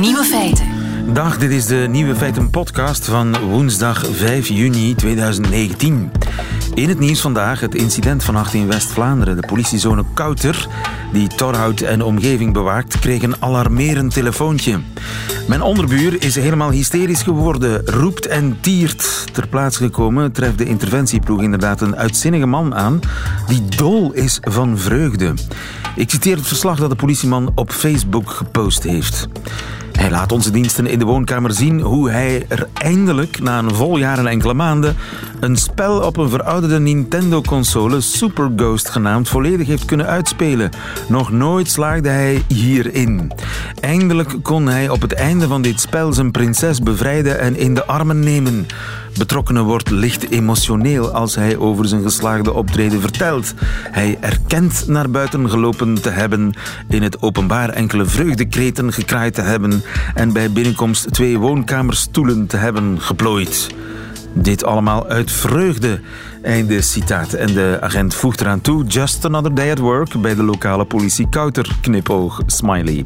Nieuwe feiten. Dag, dit is de Nieuwe Feiten podcast van woensdag 5 juni 2019. In het nieuws vandaag het incident vannacht in West-Vlaanderen. De politiezone Kouter, die Torhout en omgeving bewaakt, kreeg een alarmerend telefoontje. Mijn onderbuur is helemaal hysterisch geworden, roept en tiert. Ter plaatse gekomen treft de interventieploeg inderdaad een uitzinnige man aan die dol is van vreugde. Ik citeer het verslag dat de politieman op Facebook gepost heeft. Hij laat onze diensten in de woonkamer zien hoe hij er eindelijk, na een vol jaar en enkele maanden, een spel op een verouderde Nintendo-console, Super Ghost genaamd, volledig heeft kunnen uitspelen. Nog nooit slaagde hij hierin. Eindelijk kon hij op het einde van dit spel zijn prinses bevrijden en in de armen nemen. Betrokkenen wordt licht emotioneel als hij over zijn geslaagde optreden vertelt. Hij erkent naar buiten gelopen te hebben, in het openbaar enkele vreugdekreten gekraaid te hebben en bij binnenkomst twee woonkamerstoelen te hebben geplooid. Dit allemaal uit vreugde. Einde citaat. En de agent voegt eraan toe: Just another day at work bij de lokale politie Kouter. Knipoog, smiley.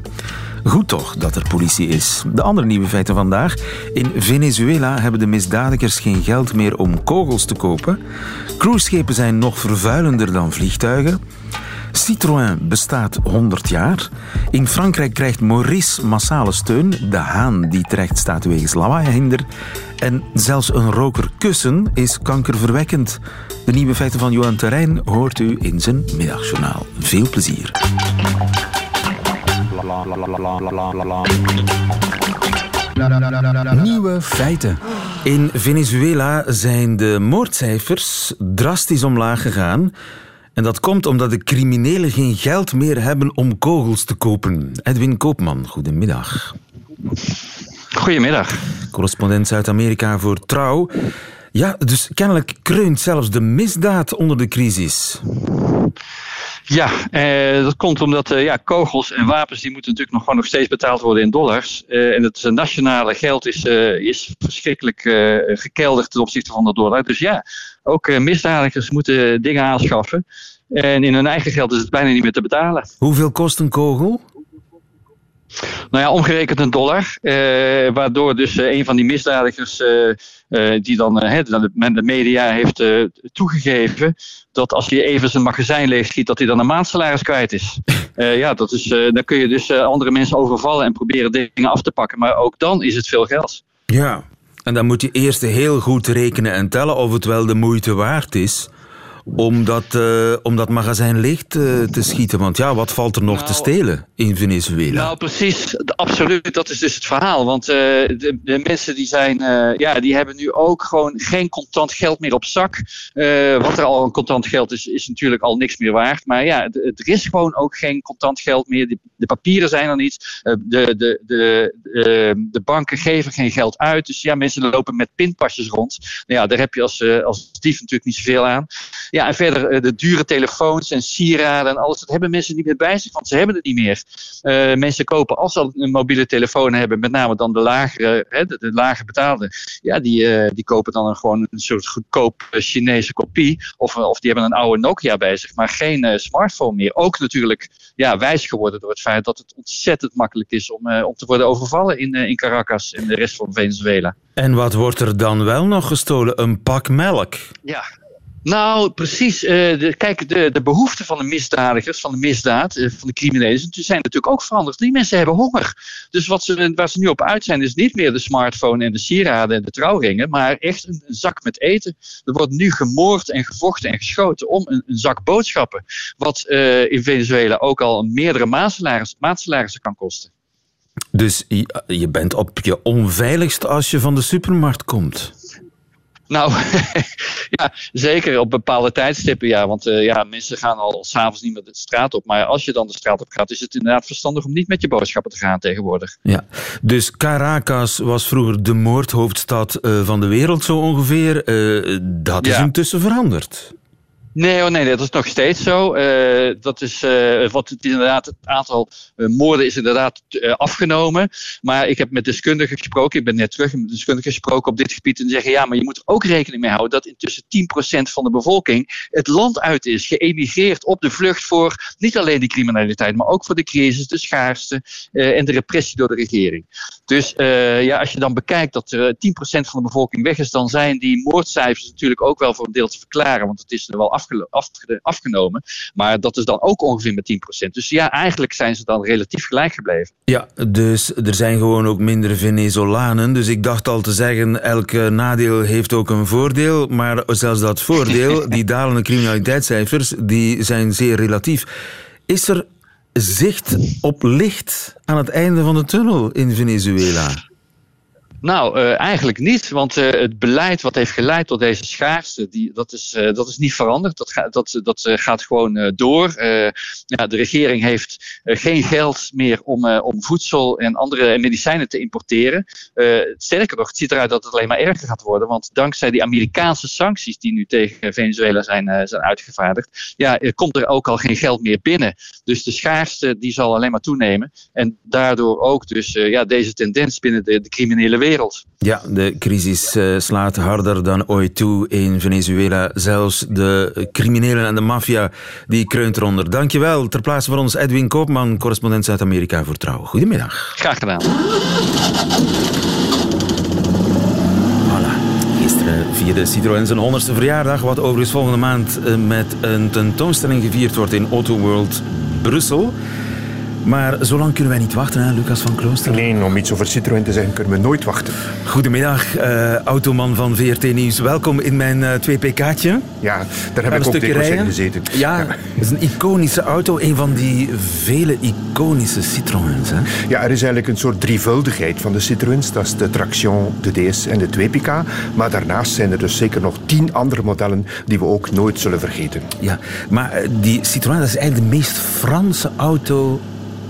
Goed toch dat er politie is. De andere nieuwe feiten vandaag. In Venezuela hebben de misdadigers geen geld meer om kogels te kopen. Cruiseschepen zijn nog vervuilender dan vliegtuigen. Citroën bestaat 100 jaar. In Frankrijk krijgt Maurice massale steun. De haan die terecht staat wegens lawaaihinder. En zelfs een roker kussen is kankerverwekkend. De nieuwe feiten van Johan Terrein hoort u in zijn middagjournaal. Veel plezier. Nieuwe feiten. In Venezuela zijn de moordcijfers drastisch omlaag gegaan. En dat komt omdat de criminelen geen geld meer hebben om kogels te kopen. Edwin Koopman, goedemiddag. Goedemiddag. Correspondent Zuid-Amerika voor Trouw. Ja, dus kennelijk kreunt zelfs de misdaad onder de crisis. Ja, eh, dat komt omdat eh, ja, kogels en wapens die moeten natuurlijk nog, gewoon nog steeds betaald worden in dollars. Eh, en het nationale geld is, eh, is verschrikkelijk eh, gekelderd ten opzichte van de dollar. Dus ja, ook eh, misdadigers moeten dingen aanschaffen. En in hun eigen geld is het bijna niet meer te betalen. Hoeveel kost een kogel? Nou ja, omgerekend een dollar. eh, waardoor dus een van die misdadigers, die dan eh, hè, de, de media heeft eh, toegegeven, dat als hij even zijn magazijn leeg schiet, dat hij dan een maandsalaris kwijt is. Eh, ja, dat is, eh, dan kun je dus eh, andere mensen overvallen en proberen dingen af te pakken. Maar ook dan is het veel geld. Ja. En dan moet je eerst heel goed rekenen en tellen of het wel de moeite waard is om dat, eh, om dat magazijn leeg te, te schieten. Want ja, wat valt er nog Nou, te stelen in Venezuela? Nou, precies. Absoluut. Dat is dus het verhaal. Want eh, de, de mensen die zijn, eh, ja, die hebben nu ook gewoon geen contant geld meer op zak. Wat er al een contant geld is, is natuurlijk al niks meer waard. Maar ja, er is gewoon ook geen contant geld meer. De, de papieren zijn er niet. De, de, de, de banken geven geen geld uit. Dus ja, mensen lopen met pinpasjes rond. Nou ja, daar heb je als, als dief natuurlijk niet zoveel aan. Ja, en verder eh, de dure telefoons en sieraden en alles. Dat hebben mensen niet meer bij zich, want ze hebben het niet meer. Eh, mensen kopen, als ze een mobiele telefoon hebben, met name dan de lagere, hè, de, de lage betaalde, ja, die, eh, die kopen dan een, gewoon een soort goedkoop Chinese kopie. Of, of die hebben een oude Nokia bij zich, maar geen smartphone meer. Ook natuurlijk ja, wijs geworden door het feit dat het ontzettend makkelijk is om, om te worden overvallen in, in Caracas en de rest van Venezuela. En wat wordt er dan wel nog gestolen? Een pak melk. Ja. Nou, precies. eh, de, kijk, de, de behoeften van de misdadigers, van de misdaad, eh, van de criminelen, zijn natuurlijk ook veranderd. Die mensen hebben honger. Dus wat ze, waar ze nu op uit zijn, is niet meer de smartphone en de sieraden en de trouwringen, maar echt een, zak met eten. Er wordt nu gemoord en gevochten en geschoten om een, zak boodschappen. Wat eh, in Venezuela ook al meerdere maandsalarissen, kan kosten. Dus je bent op je onveiligst als je van de supermarkt komt. Nou, ja, zeker op bepaalde tijdstippen, ja. Want eh, ja, mensen gaan al s'avonds niet meer de straat op. Maar als je dan de straat op gaat, is het inderdaad verstandig om niet met je boodschappen te gaan tegenwoordig. Ja. Dus Caracas was vroeger de moordhoofdstad eh, van de wereld zo ongeveer. Eh, dat is Ja. intussen veranderd. Nee, oh nee, dat is nog steeds zo. Uh, dat is, uh, wat het, inderdaad, het aantal uh, moorden is inderdaad afgenomen. Maar ik heb met deskundigen gesproken, ik ben net terug met deskundigen gesproken op dit gebied. En zeggen ja, maar je moet ook rekening mee houden dat intussen 10% van de bevolking het land uit is. Geëmigreerd op de vlucht voor niet alleen die criminaliteit, maar ook voor de crisis, de schaarste en de repressie door de regering. Dus ja, als je dan bekijkt dat er 10% van de bevolking weg is, dan zijn die moordcijfers natuurlijk ook wel voor een deel te verklaren. Want het is er wel afgenomen. Maar dat is dan ook ongeveer met 10%. Dus ja, eigenlijk zijn ze dan relatief gelijk gebleven. Ja, dus er zijn gewoon ook minder Venezolanen. Dus ik dacht al te zeggen, elk nadeel heeft ook een voordeel. Maar zelfs dat voordeel, die dalende criminaliteitscijfers, die zijn zeer relatief. Is er zicht op licht aan het einde van de tunnel in Venezuela? Nou, uh, eigenlijk niet, want uh, het beleid wat heeft geleid tot deze schaarste, die, dat, is, uh, dat is niet veranderd. Dat, dat, dat gaat gewoon door. ja, de regering heeft geen geld meer om, om voedsel en andere medicijnen te importeren. sterker nog, het ziet eruit dat het alleen maar erger gaat worden, want dankzij die Amerikaanse sancties die nu tegen Venezuela zijn, zijn uitgevaardigd, ja, komt er ook al geen geld meer binnen. Dus de schaarste die zal alleen maar toenemen en daardoor ook dus ja, deze tendens binnen de, de criminele wereld ja, de crisis uh, slaat harder dan ooit toe in Venezuela. Zelfs de criminelen en de maffia, die kreunt eronder. Dankjewel. Ter plaatse van ons Edwin Koopman, correspondent Zuid-Amerika voor Trouw. Goedemiddag. Graag gedaan. Gisteren vierde Citroën zijn 100ste verjaardag, wat overigens volgende maand eh, met een tentoonstelling gevierd wordt in Auto World Brussel. Maar zo lang kunnen wij niet wachten, hè, Lucas van Klooster? Nee, om iets over Citroën te zeggen kunnen we nooit wachten. Goedemiddag, uh, automan van VRT Nieuws. Welkom in mijn uh, 2PK'tje. Ja, daar heb ik ook dikwijls in gezeten. Ja, ja, het is een iconische auto. Een van die vele iconische Citroëns. Hè? Ja, er is eigenlijk een soort drievuldigheid van de Citroëns. Dat is de Traction, de DS en de 2PK. Maar daarnaast zijn er dus zeker nog tien andere modellen die we ook nooit zullen vergeten. Ja, maar eh, die Citroën dat is eigenlijk de meest Franse auto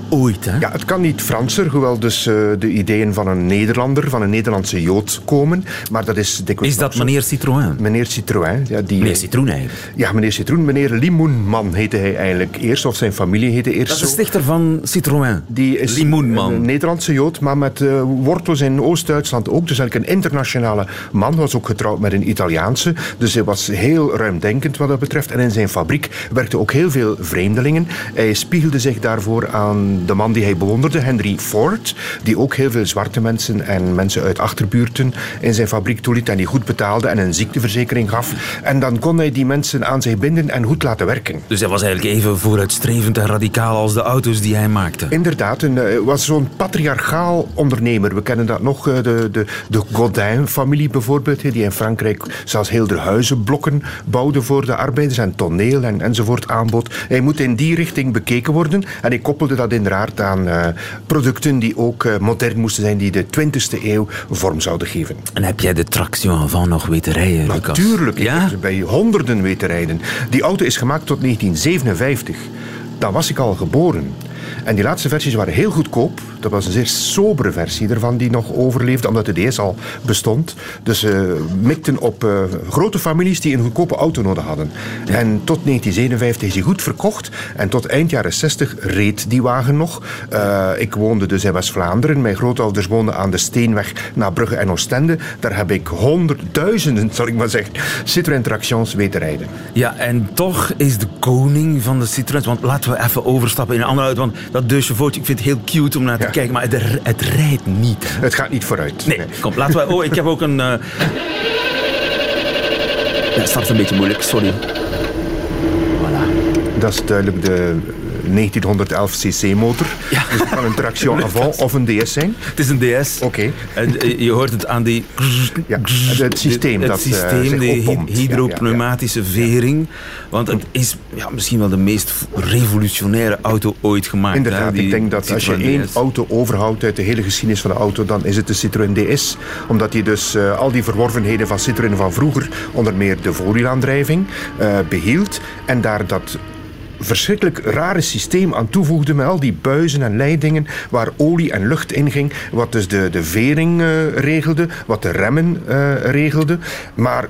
ooit. Hè? Ja, het kan niet Franser, hoewel dus uh, de ideeën van een Nederlander, van een Nederlandse Jood komen. Maar dat is Is dat meneer Citroën? Meneer Citroën. Ja, die, meneer Citroën eigenlijk? Ja, meneer Citroën. Meneer Limoenman heette hij eigenlijk eerst, of zijn familie heette eerst Dat is de stichter van Citroën. Die is Limoenman. een Nederlandse Jood, maar met uh, wortels in Oost-Duitsland ook. Dus eigenlijk een internationale man. Was ook getrouwd met een Italiaanse. Dus hij was heel ruimdenkend wat dat betreft. En in zijn fabriek werkten ook heel veel vreemdelingen. Hij spiegelde zich daarvoor aan de man die hij bewonderde, Henry Ford, die ook heel veel zwarte mensen en mensen uit achterbuurten in zijn fabriek toeliet en die goed betaalde en een ziekteverzekering gaf. En dan kon hij die mensen aan zich binden en goed laten werken. Dus hij was eigenlijk even vooruitstrevend en radicaal als de auto's die hij maakte. Inderdaad, hij uh, was zo'n patriarchaal ondernemer. We kennen dat nog, uh, de, de, de Godin-familie bijvoorbeeld, die in Frankrijk zelfs heel de huizenblokken bouwde voor de arbeiders en toneel en, enzovoort aanbod. Hij moet in die richting bekeken worden en hij koppelde dat in uiteraard aan uh, producten die ook uh, modern moesten zijn, die de 20e eeuw vorm zouden geven. En heb jij de traction avant nog weten rijden, Lucas? Natuurlijk, ja? ik heb bij honderden weten rijden. Die auto is gemaakt tot 1957. Dan was ik al geboren. En die laatste versies waren heel goedkoop. Dat was een zeer sobere versie ervan die nog overleefde, omdat de DS al bestond. Dus ze uh, mikten op uh, grote families die een goedkope auto nodig hadden. En tot 1957 is die goed verkocht. En tot eind jaren 60 reed die wagen nog. Uh, ik woonde dus in West-Vlaanderen. Mijn grootouders woonden aan de Steenweg naar Brugge en Oostende. Daar heb ik honderdduizenden, zal ik maar zeggen, Citroën Tractions weten rijden. Ja, en toch is de koning van de Citroëns... Want laten we even overstappen in een andere auto. Want dat De Chevauche, ik vind het heel cute om naar te ja. kijken, maar het, het, rijdt niet. Hè? Het gaat niet vooruit. Nee, nee. kom, laten we... Oh, ik heb ook een... Uh... Ja, het staat een beetje moeilijk, sorry. Voilà. Dat is duidelijk de 1911 cc-motor. Ja. Dus het kan een traction avant of een DS zijn. Het is een DS. Oké. Okay. je hoort het aan die... Ja, het systeem het dat systeem, uh, de hydropneumatische ja, ja, vering. Want het is ja, misschien wel de meest revolutionaire auto ooit gemaakt. Inderdaad, hè, ik denk dat als je één auto overhoudt uit de hele geschiedenis van de auto, dan is het de Citroën DS. Omdat die dus uh, al die verworvenheden van Citroën van vroeger, onder meer de voorwielaandrijving, uh, behield. En daar dat verschrikkelijk rare systeem aan toevoegde met al die buizen en leidingen waar olie en lucht in ging, wat dus de, de vering uh, regelde, wat de remmen uh, regelde. Maar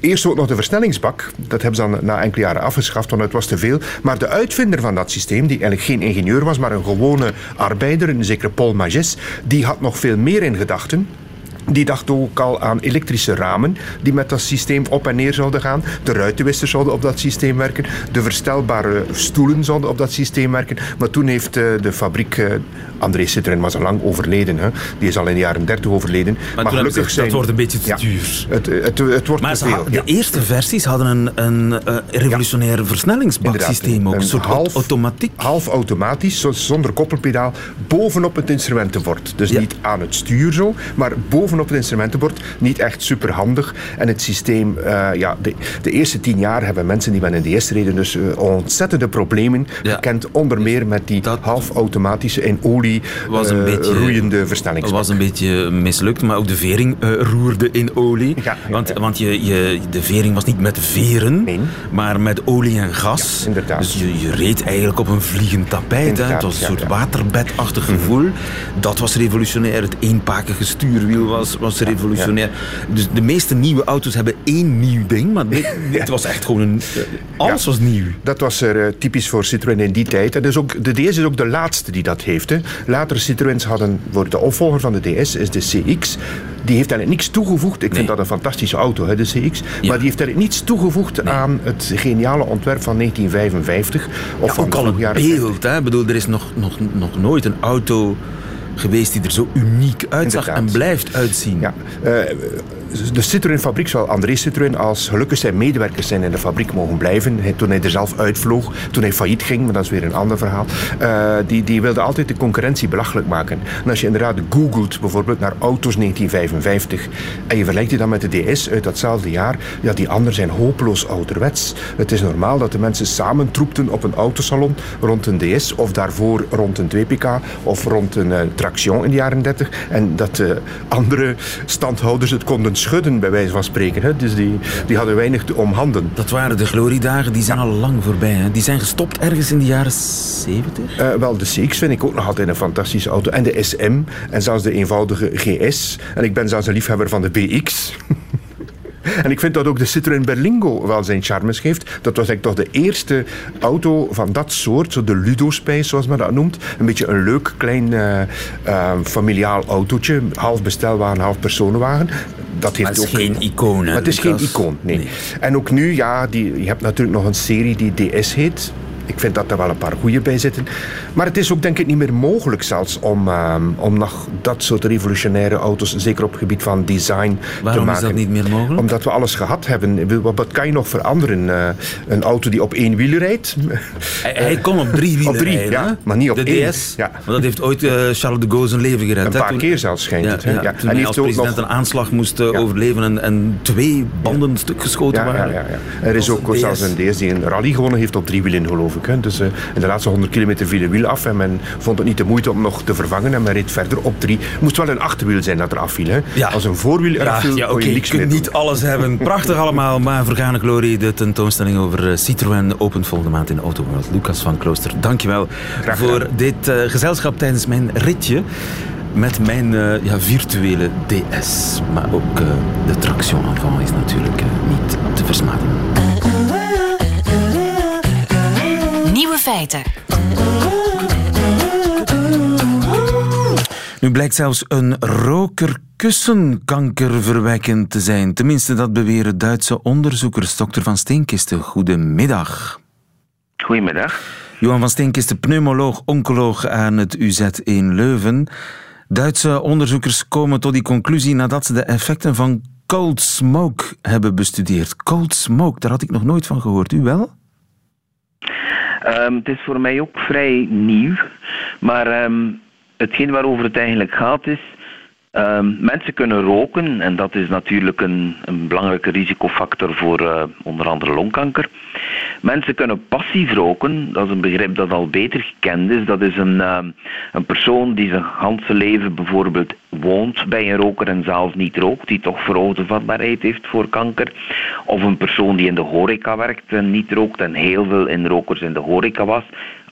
Eerst ook nog de versnellingsbak. Dat hebben ze dan na enkele jaren afgeschaft, want het was te veel. Maar de uitvinder van dat systeem, die eigenlijk geen ingenieur was, maar een gewone arbeider, een zekere Paul Magis, die had nog veel meer in gedachten. Die dacht ook al aan elektrische ramen die met dat systeem op en neer zouden gaan. De ruitenwissers zouden op dat systeem werken. De verstelbare stoelen zouden op dat systeem werken. Maar toen heeft eh, de fabriek, uh, André Citroën was al lang overleden. Hè. Die is al in de jaren 30 overleden. Maar, maar gelukkig zijn, dat wordt een beetje te duur. Het, het, het, wordt maar te veel. de eerste versies hadden een, een uh, revolutionair versnellingsbaksysteem ook. Een, soort half, automatiek. Half automatisch, zonder koppelpedaal, bovenop het instrumentenbord. Dus niet aan het stuur zo, maar bovenop op het instrumentenbord. Niet echt super handig. En het systeem, uh, ja, de, de, eerste tien jaar hebben mensen die met een DS reden dus uh, ontzettende problemen ja. gekend. Onder meer met die dat half-automatische in olie was een uh, beetje, roeiende versnellingsbak. was een beetje mislukt, maar ook de vering roerde in olie. Ja, want want je, je, de vering was niet met veren, nee. maar met olie en gas. inderdaad. Dus je, je, reed eigenlijk op een vliegend tapijt. Hè. Het was een soort waterbedachtig gevoel. Mm -hmm. Dat was revolutionair. Het eenpakige stuurwiel was was, revolutionair. Dus de meeste nieuwe auto's hebben één nieuw ding, maar dit, dit was echt gewoon een... Alles was nieuw. Dat was er uh, typisch voor Citroën in die tijd. En dus ook, de DS is ook de laatste die dat heeft. Hè. Later Citroëns hadden, voor de opvolger van de DS is de CX. Die heeft eigenlijk niks toegevoegd. Ik nee. vind dat een fantastische auto, hè, de CX. Ja. Maar die heeft eigenlijk niets toegevoegd nee. aan het geniale ontwerp van 1955. Of ja, van ook al een beeld. Hè? Ik bedoel, er is nog, nog, nog nooit een auto geweest die er zo uniek uitzag Inderdaad. en blijft uitzien. Ja. Uh, de Citroën-fabriek, zowel André Citroën als gelukkig zijn medewerkers zijn in de fabriek mogen blijven. Toen hij er zelf uitvloog, toen hij failliet ging, maar dat is weer een ander verhaal, uh, die, die wilde altijd de concurrentie belachelijk maken. En als je inderdaad googelt bijvoorbeeld naar auto's 1955 en je vergelijkt die dan met de DS uit datzelfde jaar, ja, die anderen zijn hopeloos ouderwets. Het is normaal dat de mensen samen troepten op een autosalon rond een DS of daarvoor rond een 2PK of rond een uh, Traction in de jaren 30 en dat de andere standhouders het konden schudden, bij wijze van spreken. Hè. Dus die, die hadden weinig te omhanden. Dat waren de gloriedagen, die zijn al lang voorbij. Hè. Die zijn gestopt ergens in de jaren 70? Uh, wel, de CX vind ik ook nog altijd een fantastische auto. En de SM, en zelfs de eenvoudige GS. En ik ben zelfs een liefhebber van de BX. En ik vind dat ook de Citroën Berlingo wel zijn charmes geeft. Dat was eigenlijk toch de eerste auto van dat soort, zo de Ludo-Space zoals men dat noemt. Een beetje een leuk klein uh, uh, familiaal autootje. Half bestelwagen, half personenwagen. Dat heeft maar het is ook, geen icoon. Maar het is geen icoon, nee. nee. En ook nu, ja, die, je hebt natuurlijk nog een serie die DS heet. Ik vind dat er wel een paar goede bij zitten. Maar het is ook denk ik niet meer mogelijk zelfs om, um, om nog dat soort revolutionaire auto's, zeker op het gebied van design, Waarom te maken. is dat niet meer mogelijk? Omdat we alles gehad hebben. Wat, wat kan je nog veranderen? Uh, een auto die op één wiel rijdt? Hij, hij kon op drie wielen op drie, rijden. Ja, maar niet op de één. DS. Ja. Maar dat heeft ooit uh, Charles de Gaulle zijn leven gered. Een paar toen, keer zelfs schijnt ja, het. Hè? Ja, ja. Toen en hij als president nog... een aanslag moest uh, overleven en, en, twee banden stuk geschoten waren. Ja, ja, ja. Er is ook zelfs een DS die een rally gewonnen heeft op drie wielen geloof ik. Hè. Dus in de laatste 100 kilometer viel de wiel af en men vond het niet de moeite om nog te vervangen en men reed verder op drie. Het moest wel een achterwiel zijn dat eraf viel. Hè? Ja. Als een voorwiel eraf viel, ja, okay, je niks je kunt niet alles hebben. Prachtig allemaal, maar vergane glorie. De tentoonstelling over Citroën opent volgende maand in Autoworld. Lucas van Klooster, dankjewel voor dit uh, gezelschap tijdens mijn ritje met mijn uh, ja, virtuele DS. Maar ook uh, de traction avant is natuurlijk niet te versmaden. Nieuwe feiten. Nu blijkt zelfs een roker kankerverwekkend te zijn. Tenminste, dat beweren Duitse onderzoekers. Dokter van Steenkisten, goedemiddag. Goedemiddag. Johan van Steenkisten, pneumoloog, oncoloog aan het UZ in Leuven. Duitse onderzoekers komen tot die conclusie nadat ze de effecten van cold smoke hebben bestudeerd. Cold smoke, daar had ik nog nooit van gehoord. U wel? Um, het is voor mij ook vrij nieuw. Maar um, hetgeen waarover het eigenlijk gaat is. Um, mensen kunnen roken en dat is natuurlijk een, een belangrijke risicofactor voor uh, onder andere longkanker. Mensen kunnen passief roken, dat is een begrip dat al beter gekend is. Dat is een, uh, een persoon die zijn hele leven bijvoorbeeld woont bij een roker en zelf niet rookt, die toch verhoogde vatbaarheid heeft voor kanker. Of een persoon die in de horeca werkt en niet rookt en heel veel in rokers in de horeca was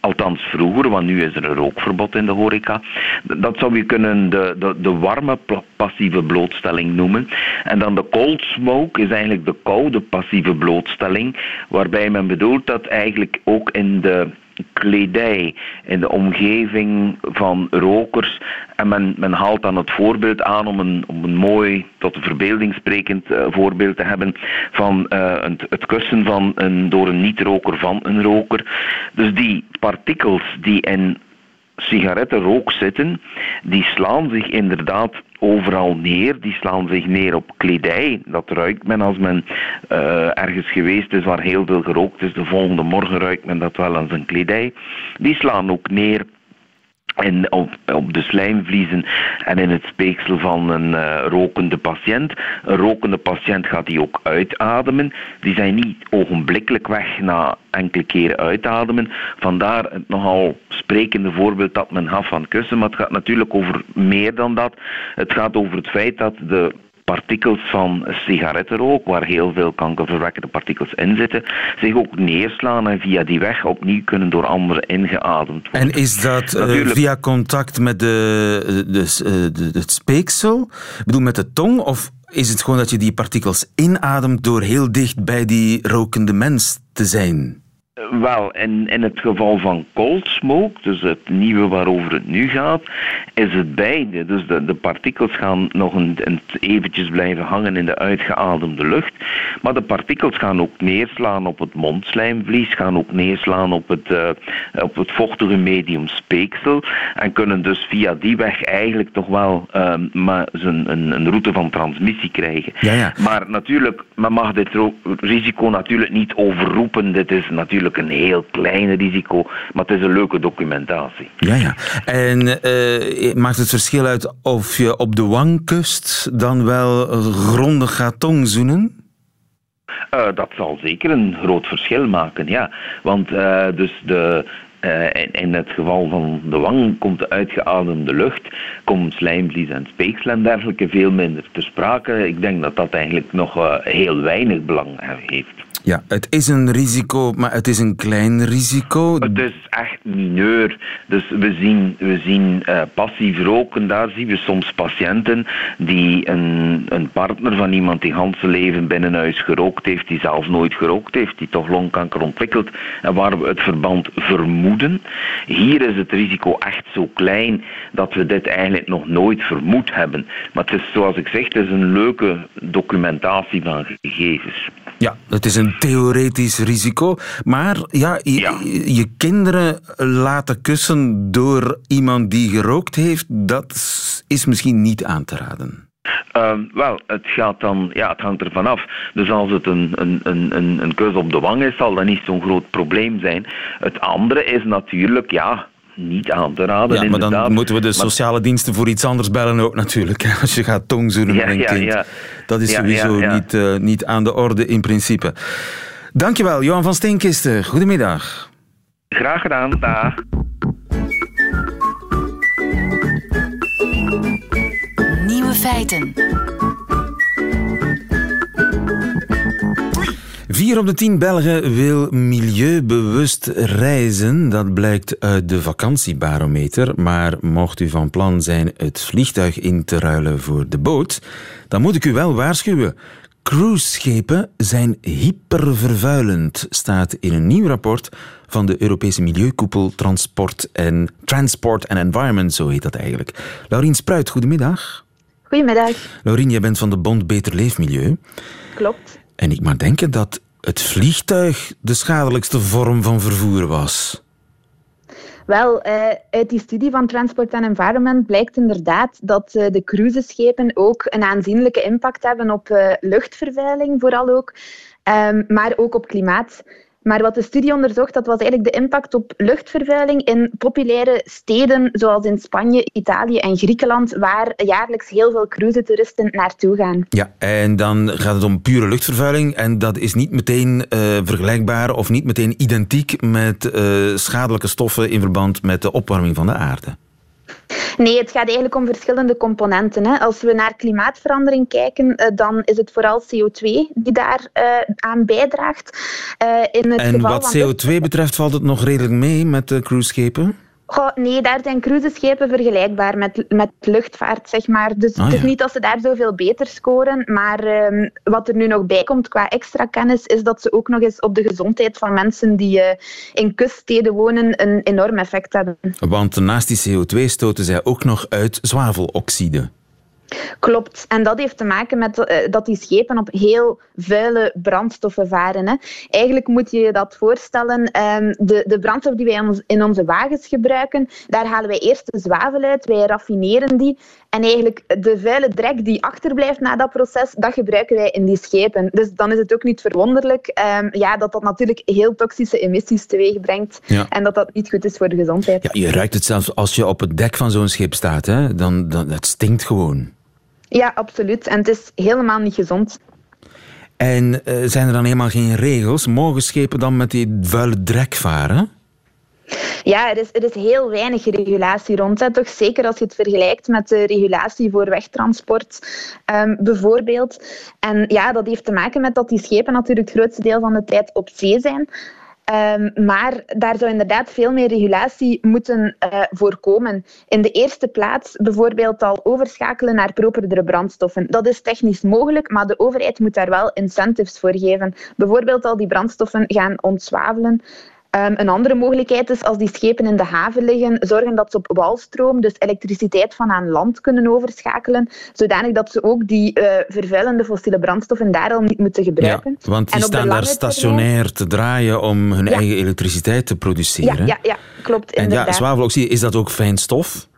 Althans vroeger, want nu is er een rookverbod in de horeca. Dat zou je kunnen de, de, de warme passieve blootstelling noemen. En dan de cold smoke is eigenlijk de koude passieve blootstelling, waarbij men bedoelt dat eigenlijk ook in de kledij, in de omgeving van rokers. En men, men haalt dan het voorbeeld aan om een, om een mooi, tot de verbeelding sprekend uh, voorbeeld te hebben van het, het, kussen van een, door een niet-roker van een roker. Dus die partikels die in sigarettenrook zitten, die slaan zich inderdaad overal neer. Die slaan zich neer op kledij. Dat ruikt men als men uh, ergens geweest is waar heel veel gerookt is. De volgende morgen ruikt men dat wel aan zijn kledij. Die slaan ook neer en op, op de slijmvliezen en in het speeksel van een uh, rokende patiënt. Een rokende patiënt gaat die ook uitademen. Die zijn niet ogenblikkelijk weg na enkele keren uitademen. Vandaar het nogal sprekende voorbeeld dat men gaf van kussen. Maar het gaat natuurlijk over meer dan dat. Het gaat over het feit dat de partikels van sigarettenrook, waar heel veel kankerverwekkende partikels in zitten, zich ook neerslaan en via die weg opnieuw kunnen door anderen ingeademd worden. En is dat uh, via contact met de, de, de, het speeksel? Ik bedoel, met de tong? Of is het gewoon dat je die partikels inademt door heel dicht bij die rokende mens te zijn? Wel, in, in het geval van cold smoke, dus het nieuwe waarover het nu gaat, is het beide. Dus de, de partikels gaan nog een, een, eventjes blijven hangen in de uitgeademde lucht, maar de partikels gaan ook neerslaan op het mondslijmvlies, gaan ook neerslaan op het, uh, op het vochtige medium speeksel en kunnen dus via die weg eigenlijk toch wel uh, maar een, een, een, route van transmissie krijgen. Ja, ja. Maar natuurlijk, men mag dit risico natuurlijk niet overroepen. Dit is natuurlijk een heel klein risico, maar het is een leuke documentatie. Ja, ja. En uh, maakt het verschil uit of je op de wang kust dan wel grondig gaat tongzoenen? Uh, dat zal zeker een groot verschil maken, ja. Want uh, dus de, in, in, het geval van de wang komt de uitgeademde lucht, komt slijmvlies en speeksel en dergelijke veel minder ter sprake. Ik denk dat dat eigenlijk nog heel weinig belang heeft. Ja, het is een risico, maar het is een klein risico. Het is echt mineur. Dus we zien, we zien uh, passief roken, daar zien we soms patiënten die een, een partner van iemand die hans leven binnen huis gerookt heeft, die zelf nooit gerookt heeft, die toch longkanker ontwikkelt en waar we het verband vermoeden. Hier is het risico echt zo klein dat we dit eigenlijk nog nooit vermoed hebben. Maar het is zoals ik zeg, het is een leuke documentatie van gegevens. Ja, het is een theoretisch risico. Maar ja, je, kinderen laten kussen door iemand die gerookt heeft, dat is misschien niet aan te raden. Uh, wel, het gaat dan, ja, het hangt ervan af. Dus als het een, een, een, een kus op de wang is, zal dat niet zo'n groot probleem zijn. Het andere is natuurlijk, ja, niet aan te raden. Ja, maar dan moeten we de sociale diensten voor iets anders bellen ook natuurlijk. Als je gaat tongzoenen met een kind. Dat is sowieso Niet, uh, niet aan de orde in principe. Dankjewel, Johan van Steenkisten. Goedemiddag. Graag gedaan, dag. Nieuwe feiten. Vier op de tien Belgen wil milieubewust reizen. Dat blijkt uit de vakantiebarometer. Maar mocht u van plan zijn het vliegtuig in te ruilen voor de boot, dan moet ik u wel waarschuwen. Cruiseschepen zijn hypervervuilend, staat in een nieuw rapport van de Europese Milieukoepel Transport en, Transport and Environment, zo heet dat eigenlijk. Laurien Spruit, goedemiddag. Goedemiddag. Laurien, jij bent van de Bond Beter Leefmilieu. Klopt. En ik mag denken dat het vliegtuig de schadelijkste vorm van vervoer was. Wel, uh, uit die studie van Transport and Environment blijkt inderdaad dat uh, de cruiseschepen ook een aanzienlijke impact hebben op uh, luchtvervuiling, vooral ook, um, maar ook op klimaat. Maar wat de studie onderzocht, dat was eigenlijk de impact op luchtvervuiling in populaire steden zoals in Spanje, Italië en Griekenland, waar jaarlijks heel veel cruise-toeristen naartoe gaan. Ja, en dan gaat het om pure luchtvervuiling en dat is niet meteen uh, vergelijkbaar of niet meteen identiek met uh, schadelijke stoffen in verband met de opwarming van de aarde. Nee, het gaat eigenlijk om verschillende componenten. Hè. Als we naar klimaatverandering kijken, uh, dan is het vooral CO2 die daar uh, aan bijdraagt. in het en wat CO2 betreft valt het nog redelijk mee met de cruiseschepen? Goh, nee, daar zijn cruiseschepen vergelijkbaar met, met luchtvaart, zeg maar. Dus ah, het is niet dat ze daar zoveel beter scoren. Maar um, wat er nu nog bij komt qua extra kennis, is dat ze ook nog eens op de gezondheid van mensen die uh, in kuststeden wonen een enorm effect hebben. Want naast die CO2 stoten zij ook nog uit zwaveloxide. Klopt. En dat heeft te maken met uh, dat die schepen op heel vuile brandstoffen varen. Hè. Eigenlijk moet je je dat voorstellen. Um, de, de brandstof die wij in onze wagens gebruiken, daar halen wij eerst de zwavel uit, wij raffineren die. En eigenlijk de vuile drek die achterblijft na dat proces, dat gebruiken wij in die schepen. Dus dan is het ook niet verwonderlijk um, ja, dat dat natuurlijk heel toxische emissies teweeg brengt. Ja. En dat dat niet goed is voor de gezondheid. Ja, je ruikt het zelfs als je op het dek van zo'n schip staat. Hè? Dan, dan, het stinkt gewoon. Ja, absoluut. En het is helemaal niet gezond. En uh, zijn er dan helemaal geen regels? Mogen schepen dan met die vuile drek varen? Ja, er is, er is heel weinig regulatie rond. Hè. Toch zeker als je het vergelijkt met de regulatie voor wegtransport um, bijvoorbeeld. En ja, dat heeft te maken met dat die schepen natuurlijk het grootste deel van de tijd op zee zijn. Um, maar daar zou inderdaad veel meer regulatie moeten uh, voorkomen. In de eerste plaats bijvoorbeeld al overschakelen naar properdere brandstoffen. Dat is technisch mogelijk, maar de overheid moet daar wel incentives voor geven. Bijvoorbeeld al die brandstoffen gaan ontzwavelen. Um, een andere mogelijkheid is als die schepen in de haven liggen, zorgen dat ze op walstroom, dus elektriciteit van aan land kunnen overschakelen, zodanig dat ze ook die uh, vervuilende fossiele brandstoffen daar al niet moeten gebruiken. Ja, want die staan daar stationair te draaien om hun eigen elektriciteit te produceren. Ja, ja, ja klopt. En inderdaad. ja, zwaveloxide, is dat ook fijn stof?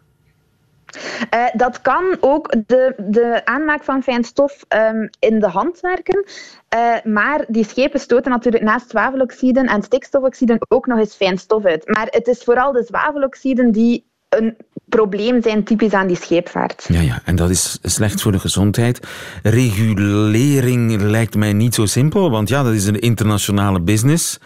Uh, dat kan ook de, de aanmaak van fijn stof um, in de hand werken. Uh, maar die schepen stoten natuurlijk naast zwaveloxiden en stikstofoxiden ook nog eens fijn stof uit. Maar het is vooral de zwaveloxiden die een probleem zijn typisch aan die scheepvaart. Ja, ja, en dat is slecht voor de gezondheid. Regulering lijkt mij niet zo simpel, want ja, dat is een internationale business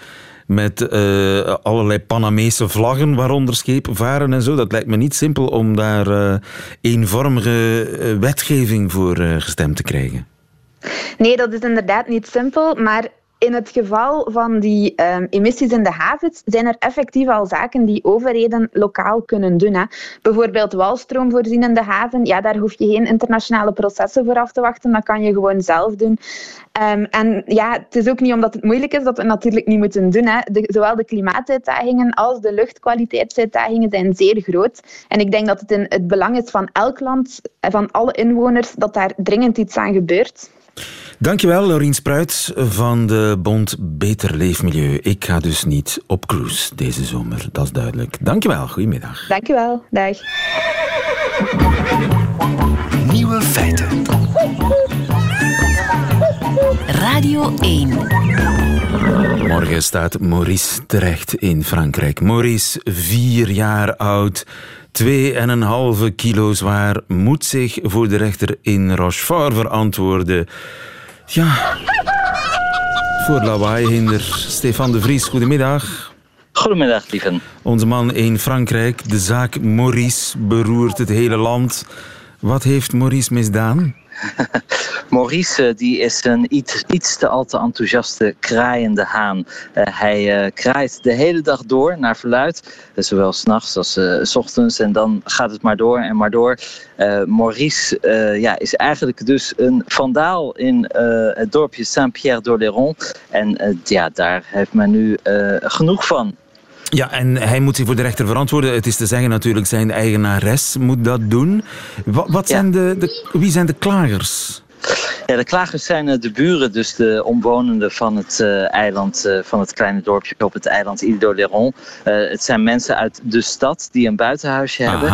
met uh, allerlei Panamese vlaggen waaronder schepen varen en zo. Dat lijkt me niet simpel om daar uh, eenvormige uh, wetgeving voor gestemd te krijgen. Nee, dat is inderdaad niet simpel, maar in het geval van die um, emissies in de havens zijn er effectief al zaken die overheden lokaal kunnen doen. Hè. Bijvoorbeeld walstroom voorzien in de haven. Ja, daar hoef je geen internationale processen voor af te wachten. Dat kan je gewoon zelf doen. Um, en ja, het is ook niet omdat het moeilijk is dat we natuurlijk niet moeten doen. Hè. Zowel de klimaatuitdagingen als de luchtkwaliteitsuitdagingen zijn zeer groot. En ik denk dat het in het belang is van elk land, van alle inwoners, dat daar dringend iets aan gebeurt. Dankjewel, Laurien Spruit van de Bond Beter Leefmilieu. Ik ga dus niet op cruise deze zomer, dat is duidelijk. Dankjewel, goedemiddag. Dankjewel, dag. Nieuwe feiten. Radio 1. Morgen staat Maurice terecht in Frankrijk. Maurice, vier jaar oud, 2,5 kilo zwaar, moet zich voor de rechter in Rochefort verantwoorden. Ja, voor lawaaihinder. Stefan de Vries, goedemiddag. Goedemiddag, lieven. Onze man in Frankrijk, de zaak Maurice, beroert het hele land. Wat heeft Maurice misdaan? Maurice eh, die is een iets, iets te al te enthousiaste kraaiende haan. Uh, hij uh, kraait de hele dag door naar verluid. zowel s'nachts als s ochtends. En dan gaat het maar door en maar door. Maurice ja, is eigenlijk dus een vandaal in het dorpje Saint-Pierre-d'Oléron. En ja, daar heeft men nu genoeg van. Ja, en hij moet zich voor de rechter verantwoorden. Het is te zeggen natuurlijk, zijn eigenares moet dat doen. Wat, wat zijn de, de, wie zijn de klagers? Ja, de klagers zijn eh, de buren, dus de omwonenden van het uh, eiland, uh, van het kleine dorpje op het eiland Ile d'Oléron. het zijn mensen uit de stad die een buitenhuisje hebben.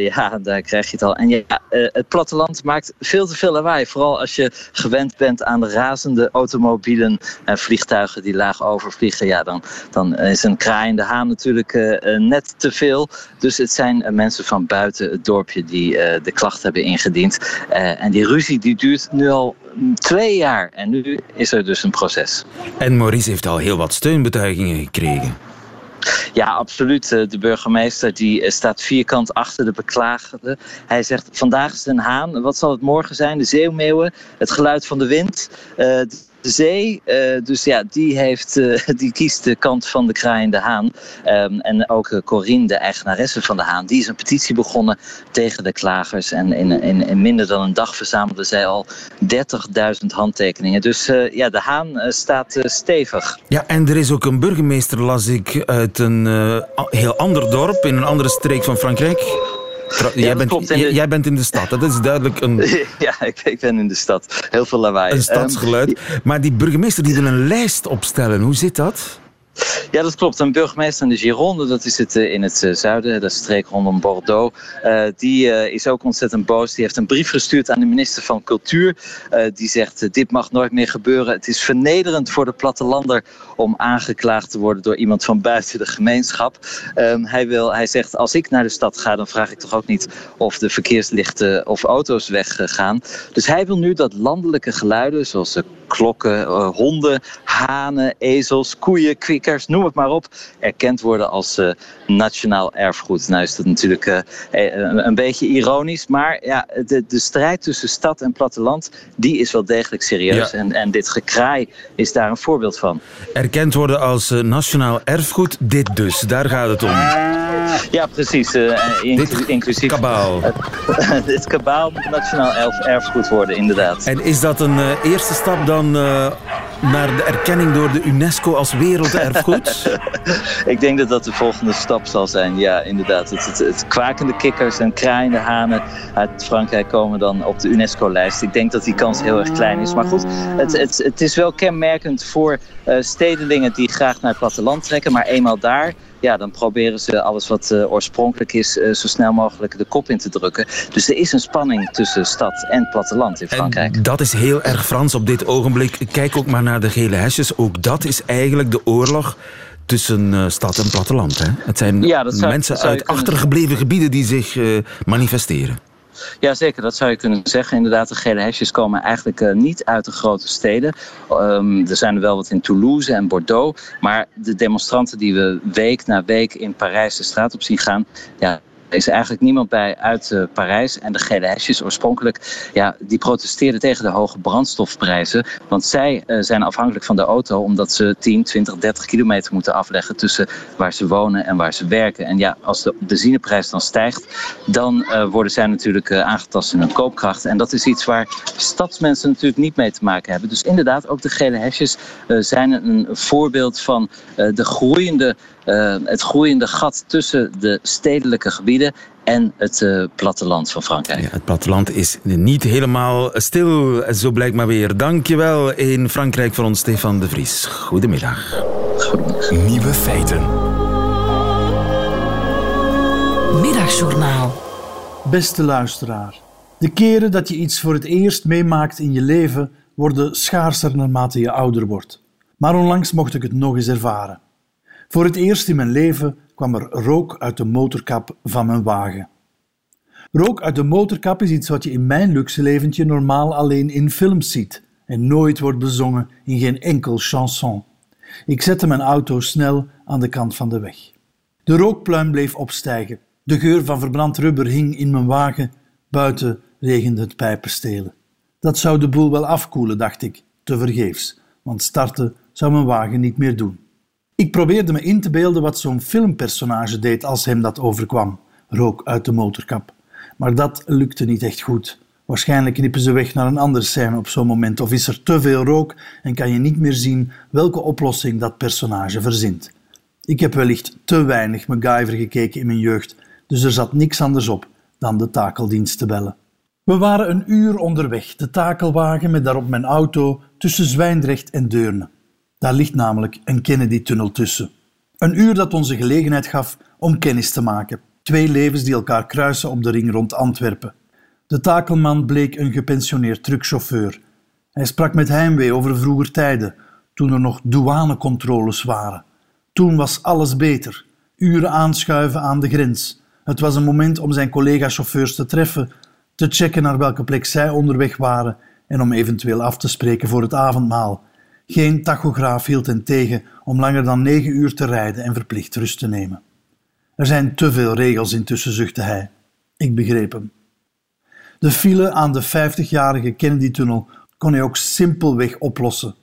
ja, daar krijg je het al. En ja, het platteland maakt veel te veel lawaai. Vooral als je gewend bent aan de razende automobielen en vliegtuigen die laag overvliegen. Ja, dan, dan is een kraaiende haan natuurlijk net te veel. Dus het zijn mensen van buiten het dorpje die de klacht hebben ingediend. en die ruzie die duurt nu al twee jaar. En nu is er dus een proces. En Maurice heeft al heel wat steunbetuigingen gekregen. Ja, absoluut. De burgemeester die staat vierkant achter de beklagende. Hij zegt, vandaag is een haan. Wat zal het morgen zijn? De zeeuwmeeuwen, het geluid van de wind de zee. Uh, dus ja, die, heeft, uh, die kiest de kant van de kraaiende haan. Um, en ook uh, Corine, de eigenaresse van de haan, die is een petitie begonnen tegen de klagers. En in, in, in minder dan een dag verzamelde zij al 30.000 handtekeningen. Dus ja, de haan staat stevig. Ja, en er is ook een burgemeester, las ik, uit een heel ander dorp in een andere streek van Frankrijk jij, bent, jij bent in de stad, dat is duidelijk een... Ja, ik, ik ben in de stad. Heel veel lawaai. Een stadsgeluid. Ehm, maar die burgemeester die wil een lijst opstellen. Hoe zit dat? Ja, dat klopt. Een burgemeester in de Gironde, dat is het eh, in het eh, zuiden, de streek rondom Bordeaux. Uh, die is ook ontzettend boos. Die heeft een brief gestuurd aan de minister van Cultuur. Die zegt, dit mag nooit meer gebeuren. Het is vernederend voor de plattelander om aangeklaagd te worden door iemand van buiten de gemeenschap. Um, hij, wil, hij zegt, als ik naar de stad ga, dan vraag ik toch ook niet of de verkeerslichten of auto's weggaan. Dus hij wil nu dat landelijke geluiden, zoals klokken, honden, hanen, ezels, koeien, noem het maar op, erkend worden als uh, nationaal erfgoed. Nou is dat natuurlijk uh, een, een, beetje ironisch, maar ja, de, de strijd tussen stad en platteland, die is wel degelijk serieus. Ja. En, en dit gekraai is daar een voorbeeld van. Erkend worden als uh, nationaal erfgoed, dit dus, daar gaat het om. Ja, precies. Dit inclusief. Kabaal. dit kabaal moet nationaal erfgoed worden, inderdaad. En is dat een eerste stap dan naar de erkenning door de UNESCO als werelderfgoed? ik denk dat dat de volgende stap zal zijn. Ja, inderdaad. Het, het, het kwakende kikkers en kraaiende hanen uit Frankrijk komen dan op de UNESCO-lijst. Ik denk dat die kans heel erg klein is. Maar goed, het, het, het is wel kenmerkend voor uh, stedelingen die graag naar het platteland trekken. Maar eenmaal daar ja, dan proberen ze alles wat uh, oorspronkelijk is uh, zo snel mogelijk de kop in te drukken. Dus er is een spanning tussen stad en platteland in Frankrijk. En dat is heel erg Frans op dit ogenblik. Kijk ook maar naar de gele hesjes. Ook dat is eigenlijk de oorlog tussen uh, stad en platteland. Hè? Het zijn ja, zou, mensen uit achtergebleven gebieden die zich manifesteren. Ja, zeker. Dat zou je kunnen zeggen. Inderdaad, de gele hesjes komen eigenlijk uh, niet uit de grote steden. Um, er zijn er wel wat in Toulouse en Bordeaux. Maar de demonstranten die we week na week in Parijs de straat op zien gaan... Ja, is eigenlijk niemand bij uit uh, Parijs. En de gele hesjes oorspronkelijk, ja, die protesteerden tegen de hoge brandstofprijzen. Want zij uh, zijn afhankelijk van de auto omdat ze 10, 20, 30 kilometer moeten afleggen tussen waar ze wonen en waar ze werken. En ja, als de benzineprijs dan stijgt, dan uh, worden zij natuurlijk aangetast in hun koopkracht. En dat is iets waar stadsmensen natuurlijk niet mee te maken hebben. Dus inderdaad, ook de gele hesjes zijn een voorbeeld van de groeiende uh, het groeiende gat tussen de stedelijke gebieden en het uh, platteland van Frankrijk. Ja, het platteland is niet helemaal stil, zo blijkt maar weer. Dankjewel in Frankrijk voor ons, Stefan de Vries. Goedemiddag. Goedemiddag. Nieuwe feiten. Middagjournaal. Beste luisteraar. De keren dat je iets voor het eerst meemaakt in je leven worden schaarser naarmate je ouder wordt. Maar onlangs mocht ik het nog eens ervaren. Voor het eerst in mijn leven kwam er rook uit de motorkap van mijn wagen. Rook uit de motorkap is iets wat je in mijn luxe leventje normaal alleen in films ziet en nooit wordt bezongen in geen enkel chanson. Ik zette mijn auto snel aan de kant van de weg. De rookpluim bleef opstijgen. De geur van verbrand rubber hing in mijn wagen. Buiten regende het pijpenstelen. Dat zou de boel wel afkoelen, dacht ik, tevergeefs, want starten zou mijn wagen niet meer doen. Ik probeerde me in te beelden wat zo'n filmpersonage deed als hem dat overkwam: rook uit de motorkap. Maar dat lukte niet echt goed. Waarschijnlijk knippen ze weg naar een andere scène op zo'n moment, of is er te veel rook en kan je niet meer zien welke oplossing dat personage verzint. Ik heb wellicht te weinig MacGyver gekeken in mijn jeugd, dus er zat niks anders op dan de takeldienst te bellen. We waren een uur onderweg, de takelwagen met daarop mijn auto tussen Zwijndrecht en Deurne. Daar ligt namelijk een Kennedy-tunnel tussen. Een uur dat onze gelegenheid gaf om kennis te maken. Twee levens die elkaar kruisen op de ring rond Antwerpen. De takelman bleek een gepensioneerd truckchauffeur. Hij sprak met heimwee over vroeger tijden, toen er nog douanecontroles waren. Toen was alles beter. Uren aanschuiven aan de grens. Het was een moment om zijn collega-chauffeurs te treffen, te checken naar welke plek zij onderweg waren en om eventueel af te spreken voor het avondmaal geen tachograaf hield hen tegen om langer dan negen uur te rijden en verplicht rust te nemen. Er zijn te veel regels intussen, zuchtte hij. Ik begreep hem. De file aan de 50-jarige Kennedy-tunnel kon hij ook simpelweg oplossen.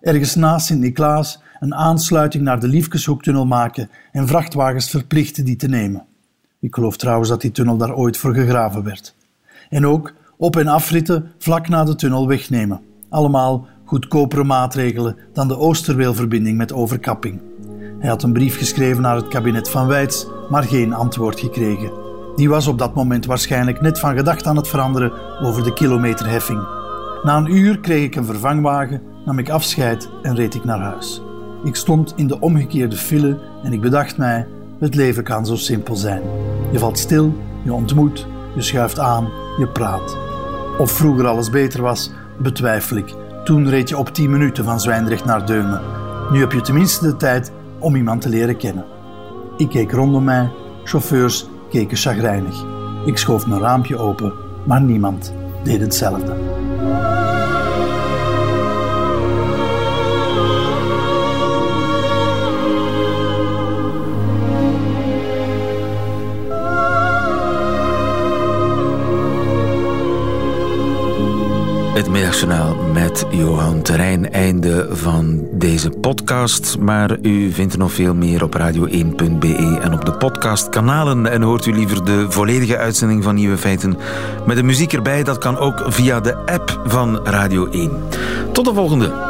Ergens naast Sint-Niklaas een aansluiting naar de Liefkeshoektunnel maken en vrachtwagens verplichten die te nemen. Ik geloof trouwens dat die tunnel daar ooit voor gegraven werd. En ook op- en afritten vlak na de tunnel wegnemen. Allemaal goedkopere maatregelen dan de Oosterweelverbinding met overkapping. Hij had een brief geschreven naar het kabinet van Weits, maar geen antwoord gekregen. Die was op dat moment waarschijnlijk net van gedacht aan het veranderen over de kilometerheffing. Na een uur kreeg ik een vervangwagen, nam ik afscheid en reed ik naar huis. Ik stond in de omgekeerde file en ik bedacht mij: het leven kan zo simpel zijn. Je valt stil, je ontmoet, je schuift aan, je praat. Of vroeger alles beter was, betwijfel ik. Toen reed je op 10 minuten van Zwijndrecht naar Deumen. Nu heb je tenminste de tijd om iemand te leren kennen. Ik keek rondom mij, chauffeurs keken chagrijnig. Ik schoof mijn raampje open, maar niemand deed hetzelfde. Het middagjournaal met Johan Terrein. Einde van deze podcast. Maar u vindt er nog veel meer op radio1.be en op de podcastkanalen. En hoort u liever de volledige uitzending van Nieuwe Feiten met de muziek erbij? Dat kan ook via de app van Radio 1. Tot de volgende.